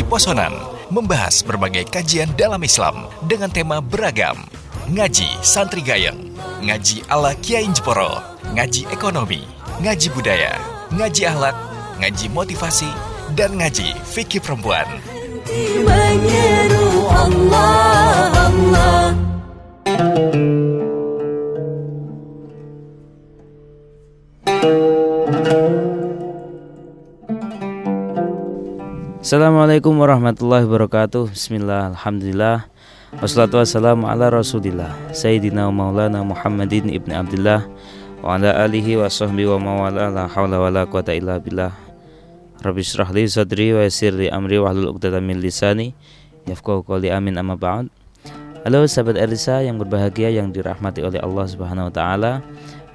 Posonan membahas berbagai kajian dalam Islam dengan tema beragam. Ngaji Santri Gayeng, ngaji ala Kiai Jeporo, ngaji ekonomi, ngaji budaya, ngaji akhlak, ngaji motivasi, dan ngaji fikih perempuan. Allah Allah Assalamualaikum warahmatullahi wabarakatuh. Bismillah, Alhamdulillah. Wassalatu wassalamu ala rasulillah Sayyidina maulana Muhammadin ibn Abdullah Wa ala alihi wa sahbihi wa mawala La hawla wa la quwata illa billah. Rabbi syrah li sadri wa yassir li amri wa hlul uqdatan min lisani Yafqahu qawli amin amma ba'd. Halo sahabat Elisa yang berbahagia yang dirahmati oleh Allah Subhanahu wa taala.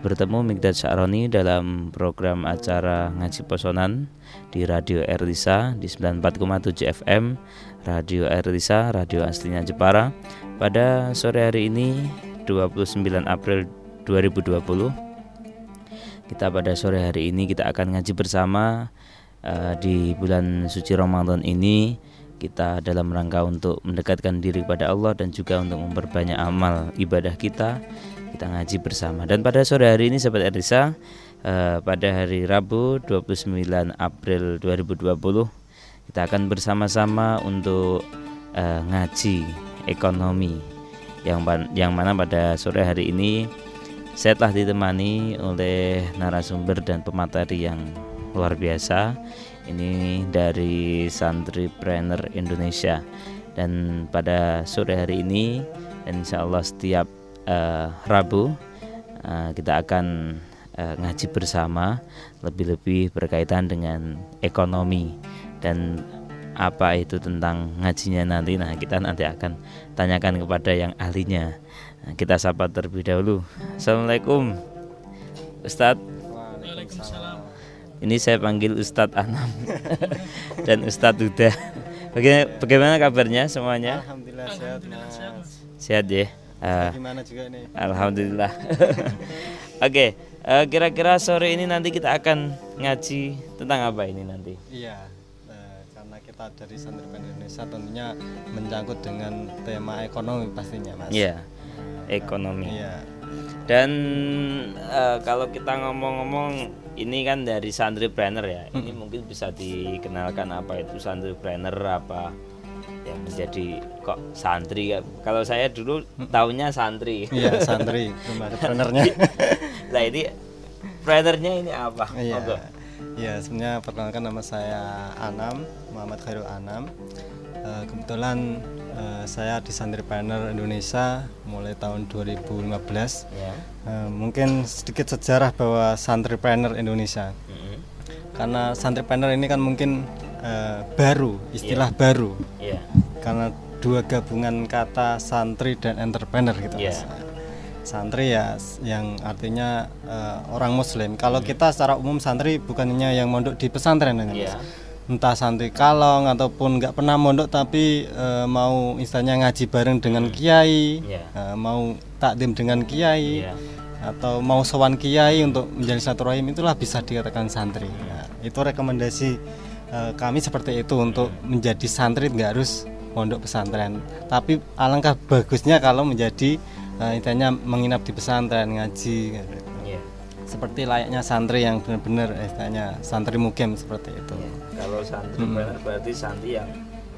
Bertemu Migdad Syaroni dalam program acara Ngaji Posonan di Radio Erlisa di 94,7 FM Radio Erlisa, radio aslinya Jepara pada sore hari ini 29 April 2020 kita pada sore hari ini kita akan ngaji bersama eh, di bulan suci Ramadan ini kita dalam rangka untuk mendekatkan diri kepada Allah dan juga untuk memperbanyak amal ibadah kita kita ngaji bersama. Dan pada sore hari ini sahabat Erisa eh, pada hari Rabu 29 April 2020 kita akan bersama-sama untuk eh, ngaji ekonomi. Yang yang mana pada sore hari ini saya telah ditemani oleh narasumber dan pemateri yang luar biasa. Ini dari Santripreneur Indonesia. Dan pada sore hari ini insya Allah setiap eh, Rabu eh, kita akan eh, ngaji bersama lebih-lebih berkaitan dengan ekonomi dan apa itu tentang ngajinya nanti nah kita nanti akan tanyakan kepada yang ahlinya Nah, kita sapa terlebih dahulu Assalamualaikum Ustadz ini saya panggil Ustadz Anam dan Ustadz Duda. Bagaimana, bagaimana kabarnya semuanya? Alhamdulillah sehat mas. Sehat ya. Ah, Gimana juga nih? Alhamdulillah. Oke, eh, kira-kira sore ini nanti kita akan ngaji tentang apa ini nanti? Iya. eh, karena kita dari Santripan Indonesia tentunya mencangkut dengan tema ekonomi pastinya mas. Iya, ekonomi. Iya. Dan eh, kalau kita ngomong-ngomong ini kan dari santripreneur ya. Ini mungkin bisa dikenalkan apa itu santripreneur apa yang menjadi kok santri ya. Kalau saya dulu taunya santri. Iya santri, trenernya. Lah ini prenernya ini apa? Iya. Monggo. Iya, sebenarnya perkenalkan nama saya Anam, Muhammad Khairul Anam. Eh, kebetulan eh, saya di Santripreneur Indonesia mulai tahun 2015. Ya. Eh, mungkin sedikit sejarah bahwa Santripreneur Indonesia. Mm-mm. Karena Santripreneur ini kan mungkin eh, baru, istilah baru. Iya. Karena dua gabungan kata santri dan entrepreneur gitu. Mas. Santri ya yang artinya eh, orang muslim. Kalau kita secara umum santri bukannya yang mondok di pesantren kan, Mas? Iya. Entah santri kalong ataupun nggak pernah mondok tapi eh, mau istilahnya ngaji bareng dengan kiai, Iya. eh, mau takdim dengan kiai Iya. atau mau sowan kiai untuk menjadi satu rahim itulah bisa dikatakan santri. Nah, itu rekomendasi eh, kami seperti itu untuk menjadi santri nggak harus pondok pesantren. Tapi alangkah bagusnya kalau menjadi eh, istilahnya menginap di pesantren ngaji. gitu. Iya. Seperti layaknya santri yang benar-benar eh, istilahnya santri mukim seperti itu. Kalau santripreneur berarti santri yang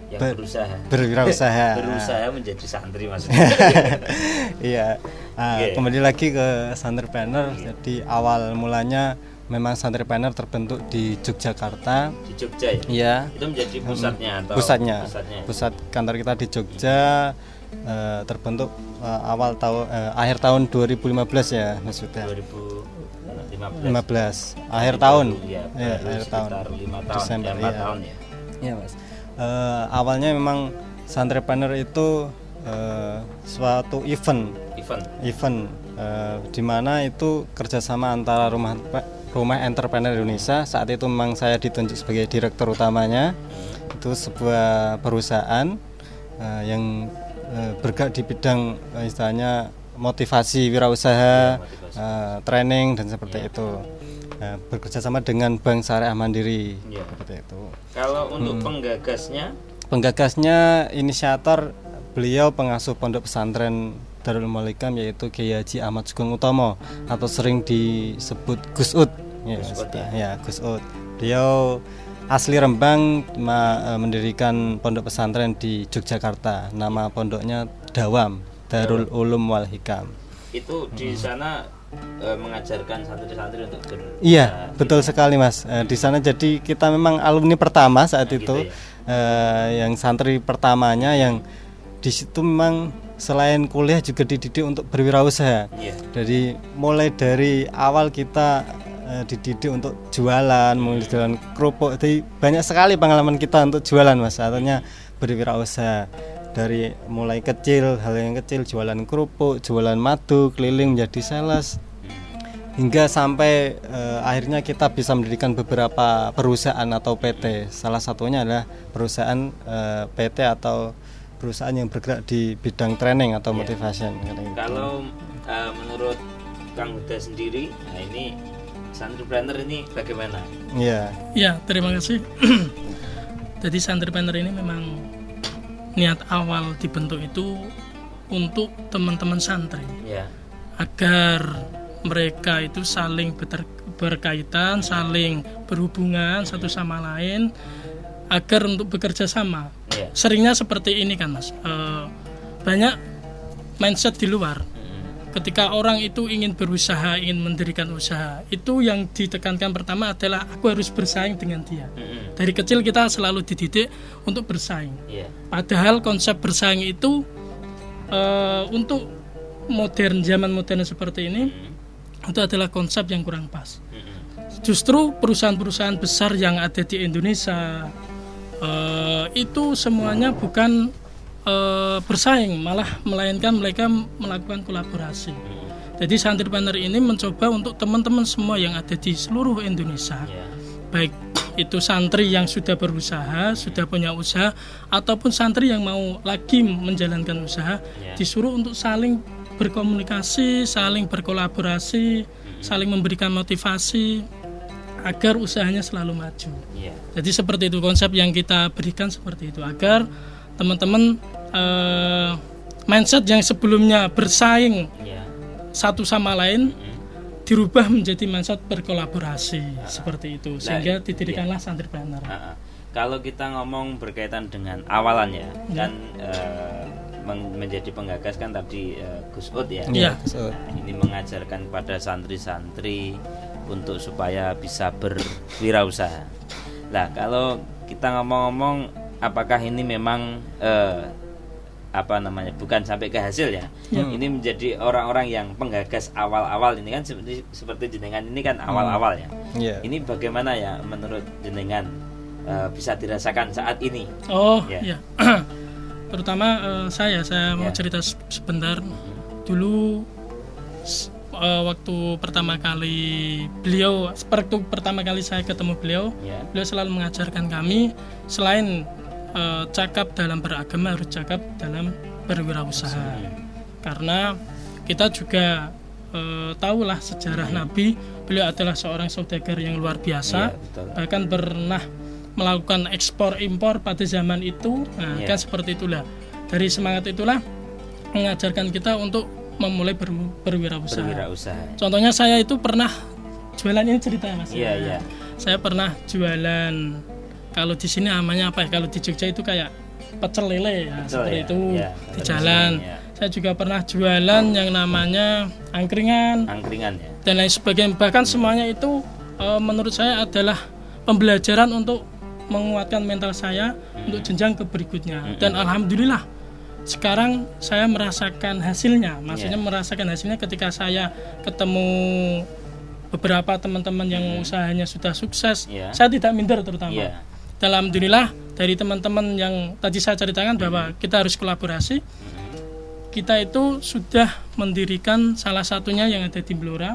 yang Ber- berusaha. Berwirausaha. berusaha menjadi santri maksudnya. iya. Nah, Oke. kembali lagi ke Santripreneur. Jadi awal mulanya memang Santripreneur terbentuk di Yogyakarta. di Jogja ya. Iya. Itu menjadi pusatnya atau Pusatnya. pusatnya. Pusat kantor kita di Jogja eh, terbentuk eh, awal tahun eh, akhir tahun 2015 ya maksudnya. 2015 15 akhir tahun. ya, Iya, baru akhir tahun. sekitar lima tahun Desember, ya, empat iya. tahun ya Iya mas. Eh, awalnya memang Santripreneur itu eh, suatu event event event eh, di mana itu kerjasama antara rumah rumah entrepreneur Indonesia saat itu memang saya ditunjuk sebagai direktur utamanya itu sebuah perusahaan eh, yang eh, bergerak di bidang eh, istilahnya motivasi wirausaha, eh, training dan seperti itu. Nah, bekerja sama dengan Bank Syariah Mandiri Iya. seperti itu. Kalau untuk Hmm. penggagasnya Penggagasnya inisiator beliau pengasuh pondok pesantren Darul Malikam yaitu Kiai Haji Ahmad Sugeng Utomo atau sering disebut Gus Ud. Ya, Gus Ud, ya. ya, Gus Ud. Beliau asli Rembang eh, mendirikan pondok pesantren di Yogyakarta. Nama pondoknya Dawam Darul Ulum Wal Hikam. itu di sana eh, mengajarkan santri-santri untuk ber Iya, betul sekali Mas. Eh, di sana jadi kita memang alumni pertama saat Nah, itu, gitu Eh, yang santri pertamanya yang di situ memang selain kuliah juga dididik untuk berwirausaha. Iya. Jadi mulai dari awal kita eh, dididik untuk jualan, mulai jualan kerupuk. Jadi banyak sekali pengalaman kita untuk jualan Mas. Artinya berwirausaha dari mulai kecil hal yang kecil jualan kerupuk, jualan madu, keliling menjadi sales hingga sampai eh, akhirnya kita bisa mendirikan beberapa perusahaan atau PT. Salah satunya adalah perusahaan eh, PT atau perusahaan yang bergerak di bidang training atau motivation. kata gitu. Kalau eh, menurut Kang Huda sendiri, nah ini santripreneur ini bagaimana? Iya. Ya, terima kasih. Jadi santripreneur ini memang niat awal dibentuk itu untuk teman-teman santri Ya. agar mereka itu saling berkaitan, saling berhubungan satu sama lain agar untuk bekerja sama. Ya. Seringnya seperti ini kan, Mas. Eh, banyak mindset di luar. Ketika orang itu ingin berusaha, ingin mendirikan usaha, itu yang ditekankan pertama adalah aku harus bersaing dengan dia. Mm-mm. Dari kecil kita selalu dididik untuk bersaing. Iya. Padahal konsep bersaing itu eh, untuk modern zaman modern seperti ini itu adalah konsep yang kurang pas. Justru perusahaan-perusahaan besar yang ada di Indonesia eh, itu semuanya bukan eh, bersaing, malah melainkan mereka melakukan kolaborasi. Jadi santripreneur ini mencoba untuk teman-teman semua yang ada di seluruh Indonesia Ya. baik itu santri yang sudah berusaha, sudah punya usaha, ataupun santri yang mau lagi menjalankan usaha, Ya. disuruh untuk saling berkomunikasi, saling berkolaborasi, saling memberikan motivasi agar usahanya selalu maju. Iya. Jadi seperti itu konsep yang kita berikan seperti itu agar teman-teman eh, mindset yang sebelumnya bersaing Iya. satu sama lain dirubah menjadi mindset berkolaborasi seperti itu sehingga didirikanlah santripreneur. Ah, ah. Kalau kita ngomong berkaitan dengan awalannya Ya. kan meng- menjadi penggagas kan tadi eh, Gus Ud ya. Iya. Ud. Nah, ini mengajarkan pada santri-santri untuk supaya bisa berwirausaha. Lah kalau kita ngomong-ngomong apakah ini memang eh, apa namanya bukan sampai ke hasil ya. Ini menjadi orang-orang yang penggagas awal-awal ini kan seperti seperti jenengan ini kan awal-awal ya. Iya. Ini bagaimana ya menurut jenengan eh, bisa dirasakan saat ini? Oh Ya. iya. Terutama eh, saya saya mau Ya. cerita se- sebentar. Dulu eh, waktu pertama kali beliau waktu pertama kali saya ketemu beliau, Ya. beliau selalu mengajarkan kami selain eh, cakap dalam beragama harus cakap dalam berwirausaha. Karena kita juga eh, tahulah sejarah Nabi, beliau adalah seorang saudagar yang luar biasa, Iya, betul. bahkan pernah melakukan ekspor impor pada zaman itu. Nah, Iya. kan seperti itulah. Dari semangat itulah mengajarkan kita untuk memulai ber- berwirausaha. Berwirausaha. Contohnya saya itu pernah jualan ini cerita Mas. Iya, iya. Saya pernah jualan kalau di sini namanya apa ya? Kalau di Jogja itu kayak pecel lele ya, Pecel seperti ya, itu iya. di jalan. iya. Saya juga pernah jualan yang namanya angkringan Angkringan ya. dan lain sebagainya. Bahkan semuanya itu eh, menurut saya adalah pembelajaran untuk menguatkan mental saya untuk jenjang ke berikutnya. Dan alhamdulillah sekarang saya merasakan hasilnya. Maksudnya Iya. merasakan hasilnya ketika saya ketemu beberapa teman-teman yang usahanya sudah sukses. Iya. Saya tidak minder terutama. Iya. Dan Alhamdulillah dari teman-teman yang tadi saya ceritakan bahwa kita harus kolaborasi. Kita itu sudah mendirikan salah satunya yang ada di Blora.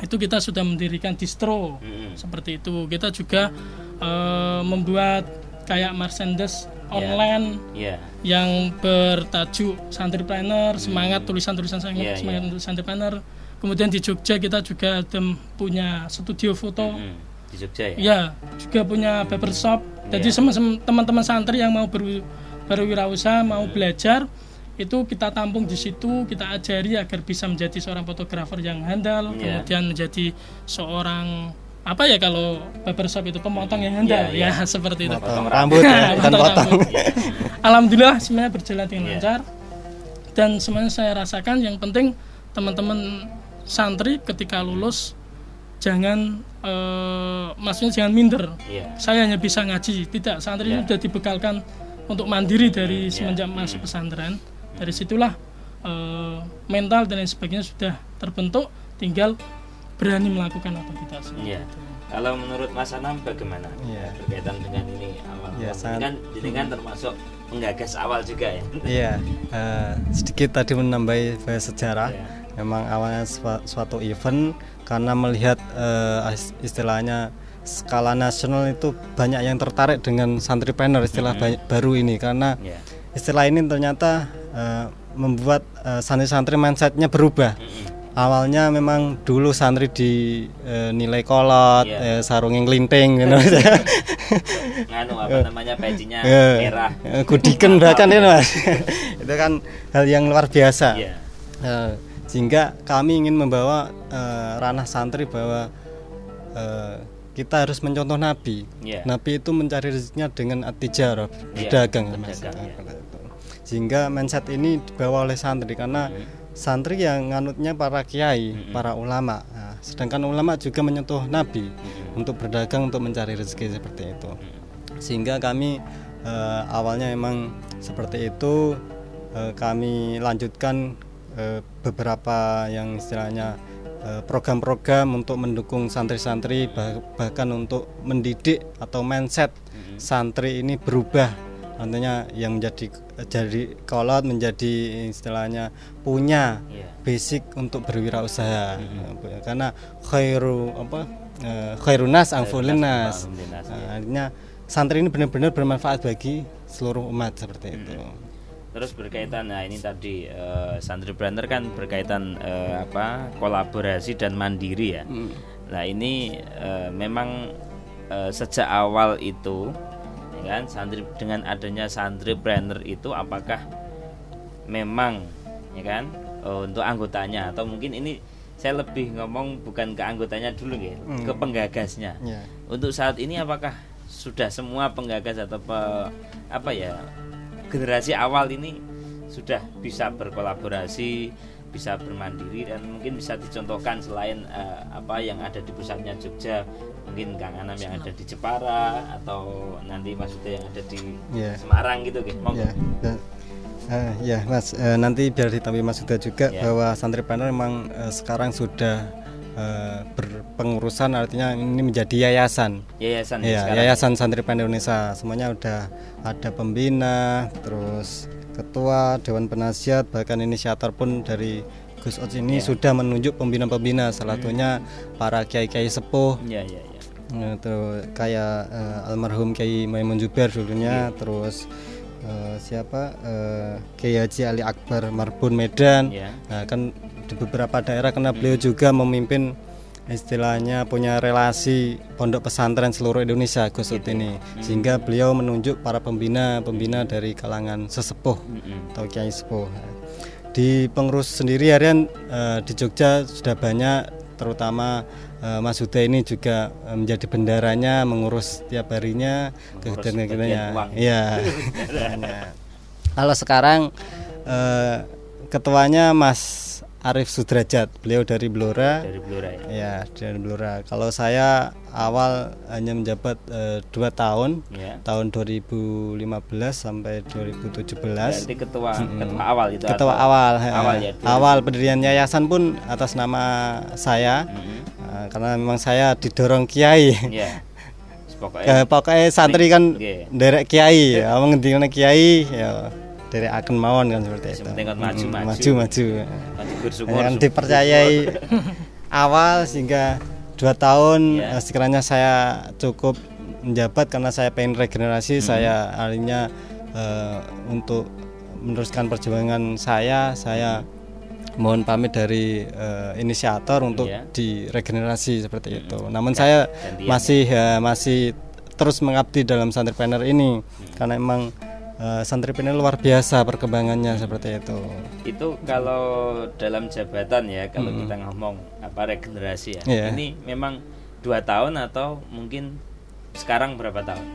Itu kita sudah mendirikan distro Mm-mm. seperti itu. Kita juga eh, membuat kayak merchandise online Iya. yang bertajuk santripreneur, semangat tulisan-tulisan saya Iya, semangat iya. untuk santripreneur. kemudian di Jogja kita juga ada punya studio foto Hmm, di Jogja ya ya juga punya barbershop jadi Iya. sem- teman-teman santri yang mau ber, berwirausaha mau belajar itu kita tampung di situ kita ajari agar bisa menjadi seorang fotografer yang handal Iya. kemudian menjadi seorang apa ya kalau barbershop itu? Pemotong yang handal Iya, iya. ya seperti itu. Potong rambut ya, bukan Potong potong. Rambut. Alhamdulillah semuanya berjalan dengan Iya. lancar. Dan semuanya saya rasakan yang penting teman-teman santri ketika lulus jangan eh, maksudnya jangan minder. Iya. saya hanya bisa ngaji. Tidak santri itu sudah dibekalkan untuk mandiri dari Iya. semenjak masuk pesantren. Dari situlah eh, mental dan lain sebagainya sudah terbentuk tinggal berani melakukan aktivitas Iya. Kalau menurut Mas Anam bagaimana Iya. berkaitan dengan ini awal? Iya, Ini sangat- kan ini kan termasuk penggagas awal juga ya. Iya, eh, sedikit tadi menambahi bahas sejarah. Iya. Memang awalnya sua- suatu event karena melihat eh, is- istilahnya skala nasional itu banyak yang tertarik dengan santripreneur istilah ba- baru ini karena Iya. istilah ini ternyata eh, membuat eh, santri-santri mindsetnya berubah. Mm-mm. Awalnya memang dulu santri dinilai kolot, Iya. eh, sarungnya ngelinting gitu. Nganu apa namanya pecinya Eh, merah. eh, gudiken bahkan itu mas itu kan hal yang luar biasa Iya. Eh, sehingga kami ingin membawa eh, ranah santri bahwa eh, kita harus mencontoh nabi Iya. nabi itu mencari rezekinya dengan atijarah Iya, berdagang mas berdagang, Eh, iya. itu. sehingga mindset ini dibawa oleh santri karena santri yang nganutnya para kiai para ulama. Nah, sedangkan ulama juga menyentuh nabi untuk berdagang untuk mencari rezeki seperti itu. Sehingga kami eh, awalnya memang seperti itu eh, kami lanjutkan eh, beberapa yang istilahnya eh, program-program untuk mendukung santri-santri bah- bahkan untuk mendidik atau mindset santri ini berubah nantinya yang menjadi jadi kolot menjadi istilahnya punya Iya. basic untuk berwirausaha karena khairu apa eh, khairunas angfulinas. Nah, artinya santri ini benar-benar bermanfaat bagi seluruh umat seperti itu. Terus berkaitan nah ini tadi eh, santri brander kan berkaitan eh, apa kolaborasi dan mandiri ya. Nah ini eh, memang eh, sejak awal itu ya kan santri dengan adanya santri brander itu apakah memang ya kan eh, untuk anggotanya atau mungkin ini saya lebih ngomong bukan ke anggotanya dulu ya, ke penggagasnya. Ya. Untuk saat ini apakah sudah semua penggagas atau pe- apa ya generasi awal ini sudah bisa berkolaborasi, bisa bermandiri dan mungkin bisa dicontohkan selain eh, apa yang ada di pusatnya Jogja, mungkin Kang Anam yang ada di Jepara atau nanti Mas Uda yang ada di Ya. Semarang gitu gitu. Monggo. Ya, dan- eh, ya Mas, eh, nanti biar ditambahi Mas Huda juga Ya. bahwa santri panel memang eh, sekarang sudah eh, berpengurusan artinya ini menjadi yayasan. Yayasan ya Iya, sekarang. Yayasan Santri Pen Indonesia semuanya udah ada pembina, terus ketua, dewan penasihat, bahkan inisiator pun dari Gus Oz ini Iya. sudah menunjuk pembina-pembina, Hmm. salah satunya para kiai-kiai sepuh, Iya, iya, iya. Eh, terus kayak eh, almarhum Kiai Maimun Jubair dulunya, Iya. terus eh, siapa eh, Kiai Haji Ali Akbar Marbun Medan, Iya. Nah, kan di beberapa daerah karena beliau juga memimpin istilahnya punya relasi pondok pesantren seluruh Indonesia Gus Ut ini. Sehingga beliau menunjuk para pembina-pembina dari kalangan sesepuh atau kiai sepuh. Di pengurus sendiri harian eh, di Jogja sudah banyak terutama Mas Huda ini juga eh, menjadi bendaranya mengurus tiap harinya kegiatan-kegiatannya. Iya. Kalau sekarang eh, ketuanya Mas Arif Sudrajat, beliau dari Blora. Dari Blora ya. Ya, dari Blora. Kalau saya awal hanya menjabat eh, dua tahun, Ya. tahun 2015 sampai 2017. Berarti ketua ketua awal itu Ketua atau- awal, awal ya. awal pendirian yayasan pun atas nama saya, Mm-mm. Eh, karena memang saya didorong kiai. Iya. Pokoknya Eh, pokoknya santri kan derek kiai, ya, kiai, ya derek akan mawon kan seperti itu. Kan maju, Mm, maju. maju, maju. maju bersyukur. yang dipercayai awal sehingga dua tahun Iya. eh, sekiranya saya cukup menjabat karena saya pengen regenerasi Hmm. saya akhirnya eh, untuk meneruskan perjuangan saya saya mohon pamit dari eh, inisiator untuk Iya. diregenerasi seperti itu. Namun saya gantian masih ya, masih terus mengabdi dalam santripreneur ini karena emang eh, santripreneur luar biasa perkembangannya seperti itu. Itu kalau dalam jabatan ya, kalau kita ngomong apa regenerasi ya. Iya. Ini memang dua tahun atau mungkin sekarang berapa tahun?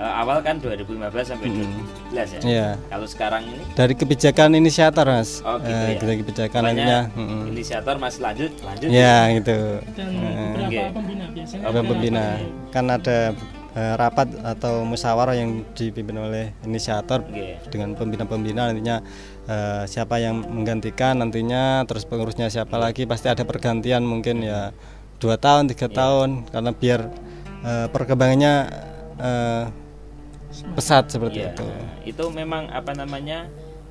Eh, awal kan 2015 sampai 2017 ya. Iya. Kalau sekarang ini Dari kebijakan inisiator mas, Oh, gitu Eh, ya. dari kebijakan akhirnya, inisiator masih lanjut, lanjut. ya gitu. dan Eh, beberapa pembina biasanya ada pembina kan ada eh, rapat atau musyawarah yang dipimpin oleh inisiator Oke. dengan pembina-pembina nantinya eh, siapa yang menggantikan nantinya terus pengurusnya siapa lagi pasti ada pergantian mungkin ya dua tahun tiga tahun karena biar eh, perkembangannya eh, pesat seperti Iya. itu Itu memang apa namanya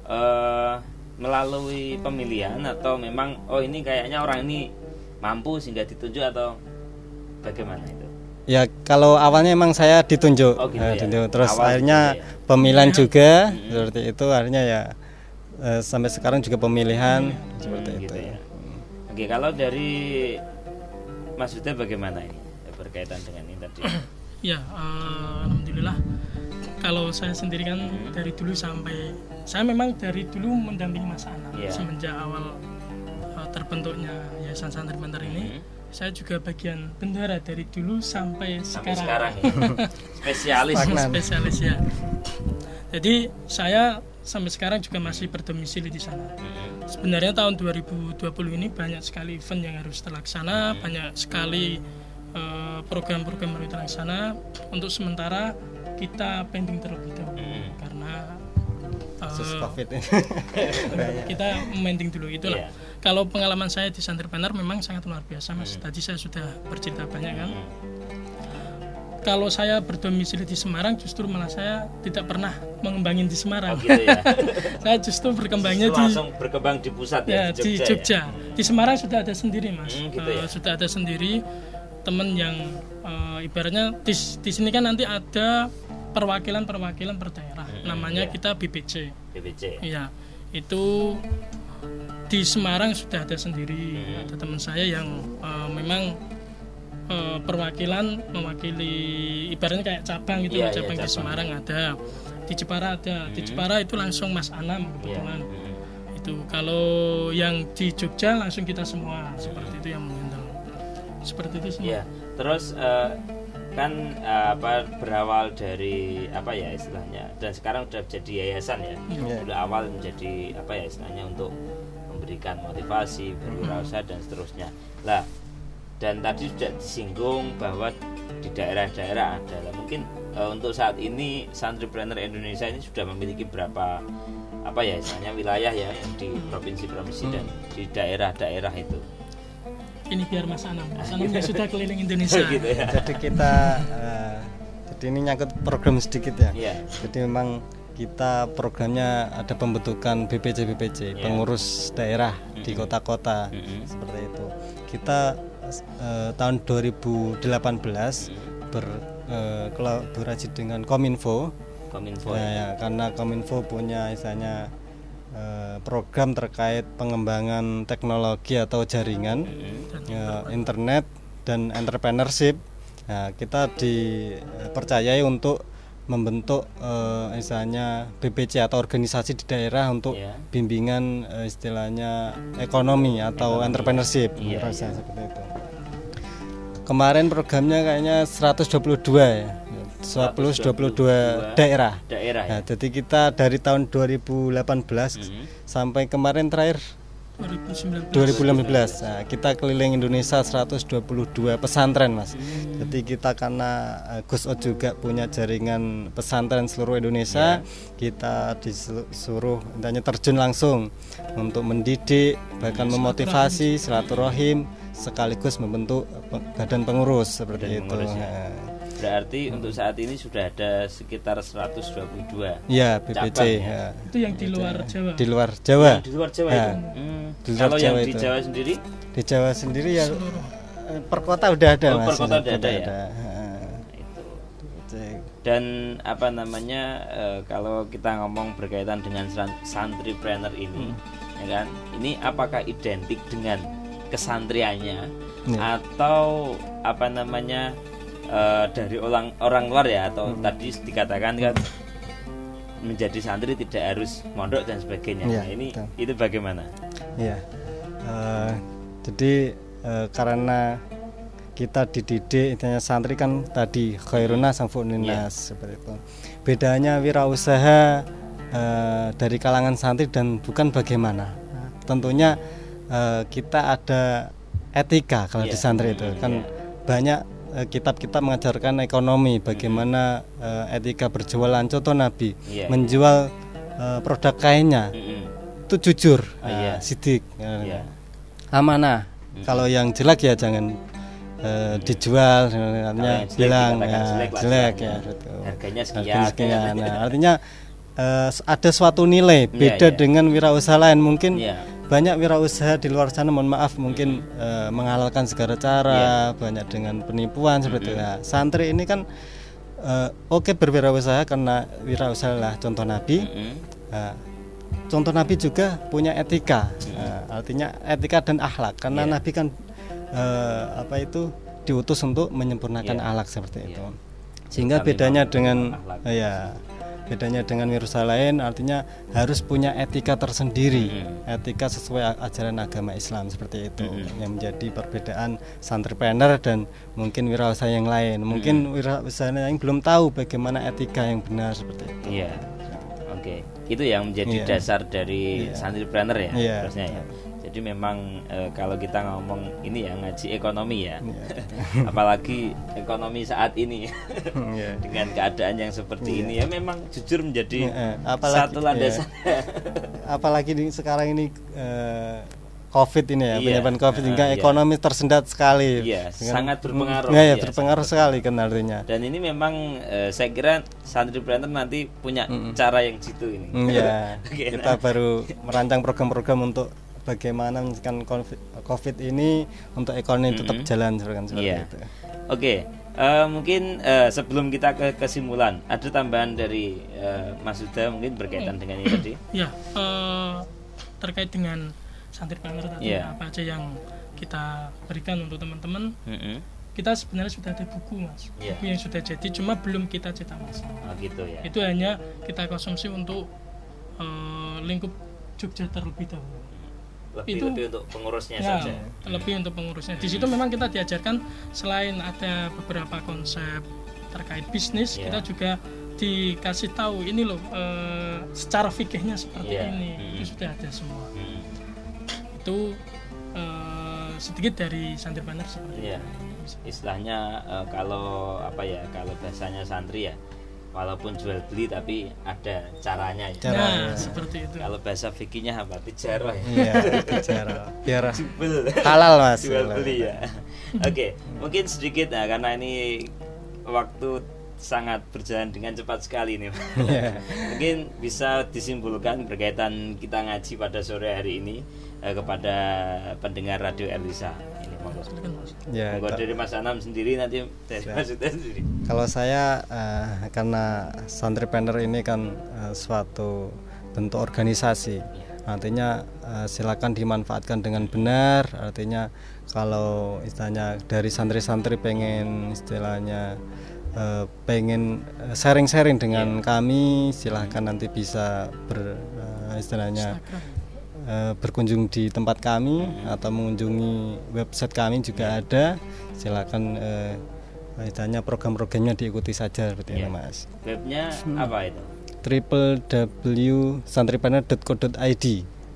eh melalui pemilihan atau memang oh ini kayaknya orang ini mampu sehingga ditunjuk atau bagaimana? Ya kalau awalnya emang saya ditunjuk, Oh, gitu Eh, ya. ditunjuk. terus Awal akhirnya ya. pemilihan juga seperti itu akhirnya ya eh, sampai sekarang juga pemilihan seperti Hmm, itu gitu ya. Oke, kalau dari Mas Huda bagaimana ini berkaitan dengan ini tadi? Ya, eh, alhamdulillah. Kalau saya sendiri kan dari dulu sampai saya memang dari dulu mendampingi Mas Anam Iya. semenjak awal eh, terbentuknya Yayasan Santri Bantar ini. Saya juga bagian bendara dari dulu sampai, Sampai sekarang. sekarang ya. Spesialis. Spesialis ya. Jadi saya sampai sekarang juga masih berdomisili di sana. Sebenarnya tahun 2020 ini banyak sekali event yang harus terlaksana, banyak sekali eh, program-program yang harus terlaksana. Untuk sementara kita pending terlebih dahulu karena eh, kasus covid ini kita mending dulu itulah. Iya. Kalau pengalaman saya di Santri Bantar memang sangat luar biasa mas. Tadi saya sudah bercerita banyak kan. Kalau saya berdomisili di Semarang justru malah saya tidak pernah mengembangin di Semarang. Oh gitu ya. saya justru berkembangnya Justru di langsung berkembang di pusat ya, ya, di Jogja. ya? Di Semarang sudah ada sendiri mas. Hmm, gitu Eh, ya. Sudah ada sendiri teman yang eh, ibaratnya di, di sini kan nanti ada perwakilan-perwakilan per daerah. Namanya iya. kita BPC. BPC. Iya, itu di Semarang sudah ada sendiri. Hmm. Ada teman saya yang eh, memang eh, perwakilan mewakili ibaratnya kayak cabang gitu, Iya, loh, iya, cabang di cabang. Semarang ada. Di Jepara ada. Di Jepara itu langsung Mas Anam kebetulan. Hmm. Itu kalau yang di Jogja langsung kita semua seperti itu yang menghandle. Seperti itu semua. Iya. Terus eh, kan eh, apa berawal dari apa ya istilahnya dan sekarang sudah jadi yayasan ya. Iya. Dulu awal menjadi apa ya istilahnya untuk memberikan motivasi berwirausaha dan seterusnya. Lah dan tadi sudah disinggung bahwa di daerah-daerah ada. Lah, mungkin eh, untuk saat ini Santripreneur Indonesia ini sudah memiliki berapa apa ya istilahnya wilayah ya di provinsi-provinsi dan di daerah-daerah itu. Ini biar Mas Anam. Mas Anam sudah keliling Indonesia. gitu ya. jadi kita eh, jadi ini nyangkut program sedikit ya Iya. jadi memang kita programnya ada pembentukan BPC BPC Iya. pengurus daerah di kota-kota seperti itu kita eh, tahun 2018 ber eh, kolaborasi dengan Kominfo Kominfo Ya, ya. ya, karena Kominfo punya misalnya eh, program terkait pengembangan teknologi atau jaringan ya, internet dan entrepreneurship. Nah, kita dipercayai untuk membentuk eh, misalnya BPC atau organisasi di daerah untuk Iya. bimbingan eh, istilahnya ekonomi atau entrepreneurship Iya, merasa seperti itu. Kemarin programnya kayaknya 122 ya. 122 daerah. daerah ya. Nah, jadi kita dari tahun 2018 Mhm. sampai kemarin terakhir 2019. 2015. Nah, kita keliling Indonesia 122 pesantren, Mas. Jadi kita karena eh, Gus O juga punya jaringan pesantren seluruh Indonesia, kita disuruh intanya terjun langsung untuk mendidik, bahkan memotivasi silaturahim sekaligus membentuk pe- badan pengurus seperti Badan itu. pengurus, ya. Berarti untuk saat ini sudah ada sekitar 122 Ya, BPC Cabang, ya. ya. Itu yang di luar Jawa. di luar Jawa. di luar Jawa Ya. itu. Hmm. Di luar Kalau yang Jawa di itu. Jawa sendiri Di Jawa sendiri ya per kota udah ada, Oh, Mas. per kota udah ada ya? Heeh. itu. Cek. Dan apa namanya eh, kalau kita ngomong berkaitan dengan san- santripreneur ini, ya kan? Ini apakah identik dengan kesantriannya Ya. atau apa namanya eh, dari orang orang luar ya atau Hmm. tadi dikatakan kan menjadi santri tidak harus mondok dan sebagainya. Ya, Nah, ini betul. itu bagaimana? Iya. Eh, jadi eh, karena kita dididik intinya santri kan tadi khairuna samfuninas seperti itu. Bedanya wirausaha eh, dari kalangan santri dan bukan bagaimana. Nah, tentunya eh, kita ada etika kalau Iya. di santri itu kan banyak eh, kitab-kitab mengajarkan ekonomi bagaimana eh, etika berjualan contoh Nabi Iya. menjual eh, produk kainnya Mm-mm. itu jujur, Ah, iya. nah, sidik, Iya. amanah. Kalau yang jelek ya jangan eh, dijual, artinya jelek bilang ya, jelek jelek ya. betul. Harganya sekian. Harganya sekian. Nah, artinya eh, ada suatu nilai beda iya. dengan wirausaha lain. Mungkin Iya. Banyak wirausaha di luar sana, mohon maaf, mungkin eh, menghalalkan segala cara, banyak dengan penipuan seperti itu. Nah, santri ini kan eh, oke berwirausaha karena wirausaha lah contoh Nabi. Mm-mm. Nah, contoh Nabi juga punya etika, Nah, artinya etika dan akhlak. Karena Iya. Nabi kan eh, apa itu diutus untuk menyempurnakan Iya. akhlak seperti Iya. itu. Sehingga Kalimah bedanya dengan akhlak. ya bedanya dengan wirausaha lain artinya harus punya etika tersendiri, Mm-mm. etika sesuai ajaran agama Islam seperti itu Mm-mm. yang menjadi perbedaan santripreneur dan mungkin wirausaha yang lain. Mungkin wirausaha yang belum tahu bagaimana etika yang benar seperti itu. Iya. Oke, itu yang menjadi Iya. dasar dari Iya. santripreneur ya, Iya. harusnya ya. Jadi memang eh, kalau kita ngomong ini ya ngaji ekonomi ya, Iya. apalagi ekonomi saat ini Iya. dengan keadaan yang seperti ini ya memang jujur menjadi Iya, apalagi- satu landasan. apalagi di sekarang ini eh, COVID ini ya Iya, penyebaran COVID hingga iya. ekonomi tersendat sekali. Iya, Dengan- sangat berpengaruh. Iya, ya, berpengaruh sekali kan artinya. Dan ini memang eh, saya kira santripreneur nanti punya cara yang jitu ini. Mm, Iya, Oke, kita nah. baru merancang program-program untuk bagaimana mencegah COVID, ini untuk ekonomi tetap jalan seperti seperti Iya. itu. Oke, eh, mungkin eh, sebelum kita ke kesimpulan, ada tambahan dari eh, Mas Huda mungkin berkaitan dengan ini tadi. Ya, eh, terkait dengan santripreneur tadi Iya. apa aja yang kita berikan untuk teman-teman. Kita sebenarnya sudah ada buku mas, Iya. buku yang sudah jadi, cuma belum kita cetak mas. Oh gitu ya. Itu hanya kita konsumsi untuk eh, lingkup Jogja terlebih dahulu. Lebih itu- lebih untuk pengurusnya Ya, saja. lebih untuk pengurusnya. Di situ memang kita diajarkan selain ada beberapa konsep terkait bisnis, Iya. kita juga dikasih tahu ini loh eh, secara fikihnya seperti Iya. ini. Hmm. Itu sudah ada semua. Mm. Itu eh, sedikit dari santripaner seperti Iya. itu. Istilahnya eh, kalau apa ya, kalau bahasanya santri ya, walaupun jual beli tapi ada caranya ya. Cara, Nah, ya. seperti itu. Kalau bahasa fikihnya apa? Tijarah ya. Iya, bicara biar Jubel. halal mas. jual beli ya. Oke, mungkin sedikit nah, karena ini waktu sangat berjalan dengan cepat sekali nih. Iya. mungkin bisa disimpulkan berkaitan kita ngaji pada sore hari ini eh, kepada pendengar radio Elisa. Ya, ta- dari Mas Anam sendiri nanti dari Mas Uda sendiri. Kalau saya eh, karena santripreneur ini kan eh, suatu bentuk organisasi, artinya eh, silakan dimanfaatkan dengan benar. Artinya kalau istilahnya dari santri-santri pengen istilahnya eh, pengen sharing-sharing dengan kami, silahkan nanti bisa ber eh, istilahnya eh, berkunjung di tempat kami atau mengunjungi website kami juga ada. Silakan eh, istilahnya program-programnya diikuti saja seperti itu mas Webnya apa itu? www.santripreneur.co.id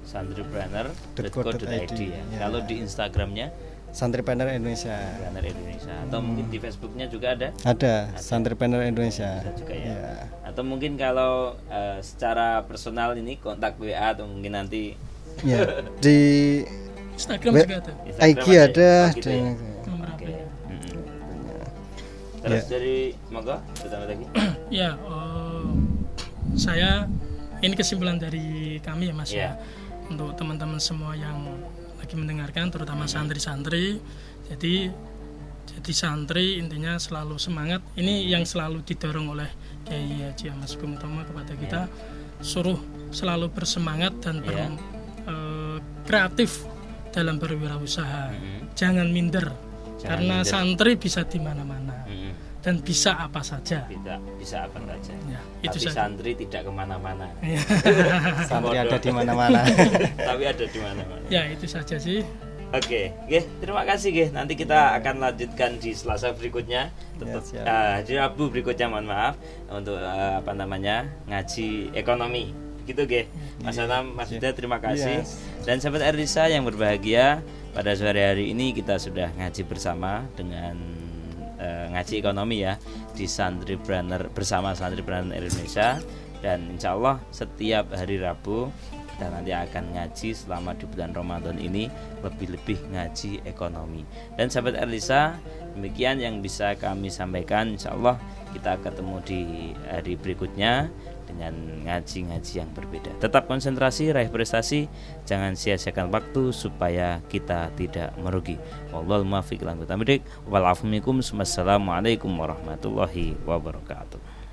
santripreneur.co.id ya. Ya. Kalau di Instagramnya Santripreneur Indonesia Santripreneur Indonesia atau mungkin di Facebooknya juga ada ada Santripreneur Indonesia Ada juga ya. Iya. Atau mungkin kalau eh, secara personal ini kontak WA atau mungkin nanti ya di Instagram Web- juga ada. IG ada Oh, gitu ya? HP-nya. Mm-mm. Terus dari monggo pertama lagi. Ya, eh, saya ini kesimpulan dari kami ya Mas Iya. ya. Untuk teman-teman semua yang lagi mendengarkan terutama santri-santri. Jadi jadi santri intinya selalu semangat. Ini yang selalu didorong oleh Kiai Haji Ahmad Sugeng Utomo kepada kita suruh selalu bersemangat dan ber- Iya. Kreatif dalam berwirausaha. Hmm. Jangan minder. Jangan karena minder. santri bisa di mana-mana Mm-mm. dan bisa apa saja. tidak bisa apa saja Ya, itu tapi saja. santri tidak ke mana-mana Ya. Santri ada di mana-mana. tapi ada di mana-mana ya, itu saja sih. Oke, oke, terima kasih, Ge. Nanti kita akan lanjutkan di Selasa berikutnya, tetap siap. eh, di Rabu berikutnya, mohon maaf untuk eh, apa namanya ngaji ekonomi, gitu, Ge. Mas Anam, Mas Yuda, terima kasih. Yes. Dan sahabat Arisa yang berbahagia, pada sore hari ini kita sudah ngaji bersama dengan eh, ngaji ekonomi ya di Santri Planner bersama Santri Planner Indonesia dan insya Allah setiap hari Rabu kita nanti akan ngaji selama di bulan Ramadan ini lebih-lebih ngaji ekonomi dan sahabat Elisa demikian yang bisa kami sampaikan insya Allah kita ketemu di hari berikutnya dengan ngaji-ngaji yang berbeda tetap konsentrasi raih prestasi jangan sia-siakan waktu supaya kita tidak merugi wallahul muwaffiq. Wassalamualaikum warahmatullahi wabarakatuh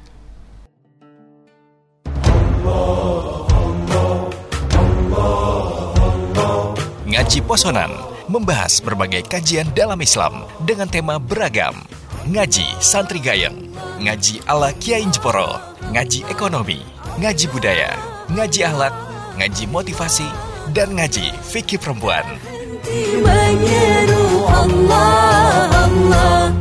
Ngaji Posonan membahas berbagai kajian dalam Islam dengan tema beragam. Ngaji Santri Gayeng, ngaji ala Kiai Jeporo, ngaji ekonomi, ngaji budaya, ngaji akhlak, ngaji motivasi, dan ngaji fikih perempuan. Allah Allah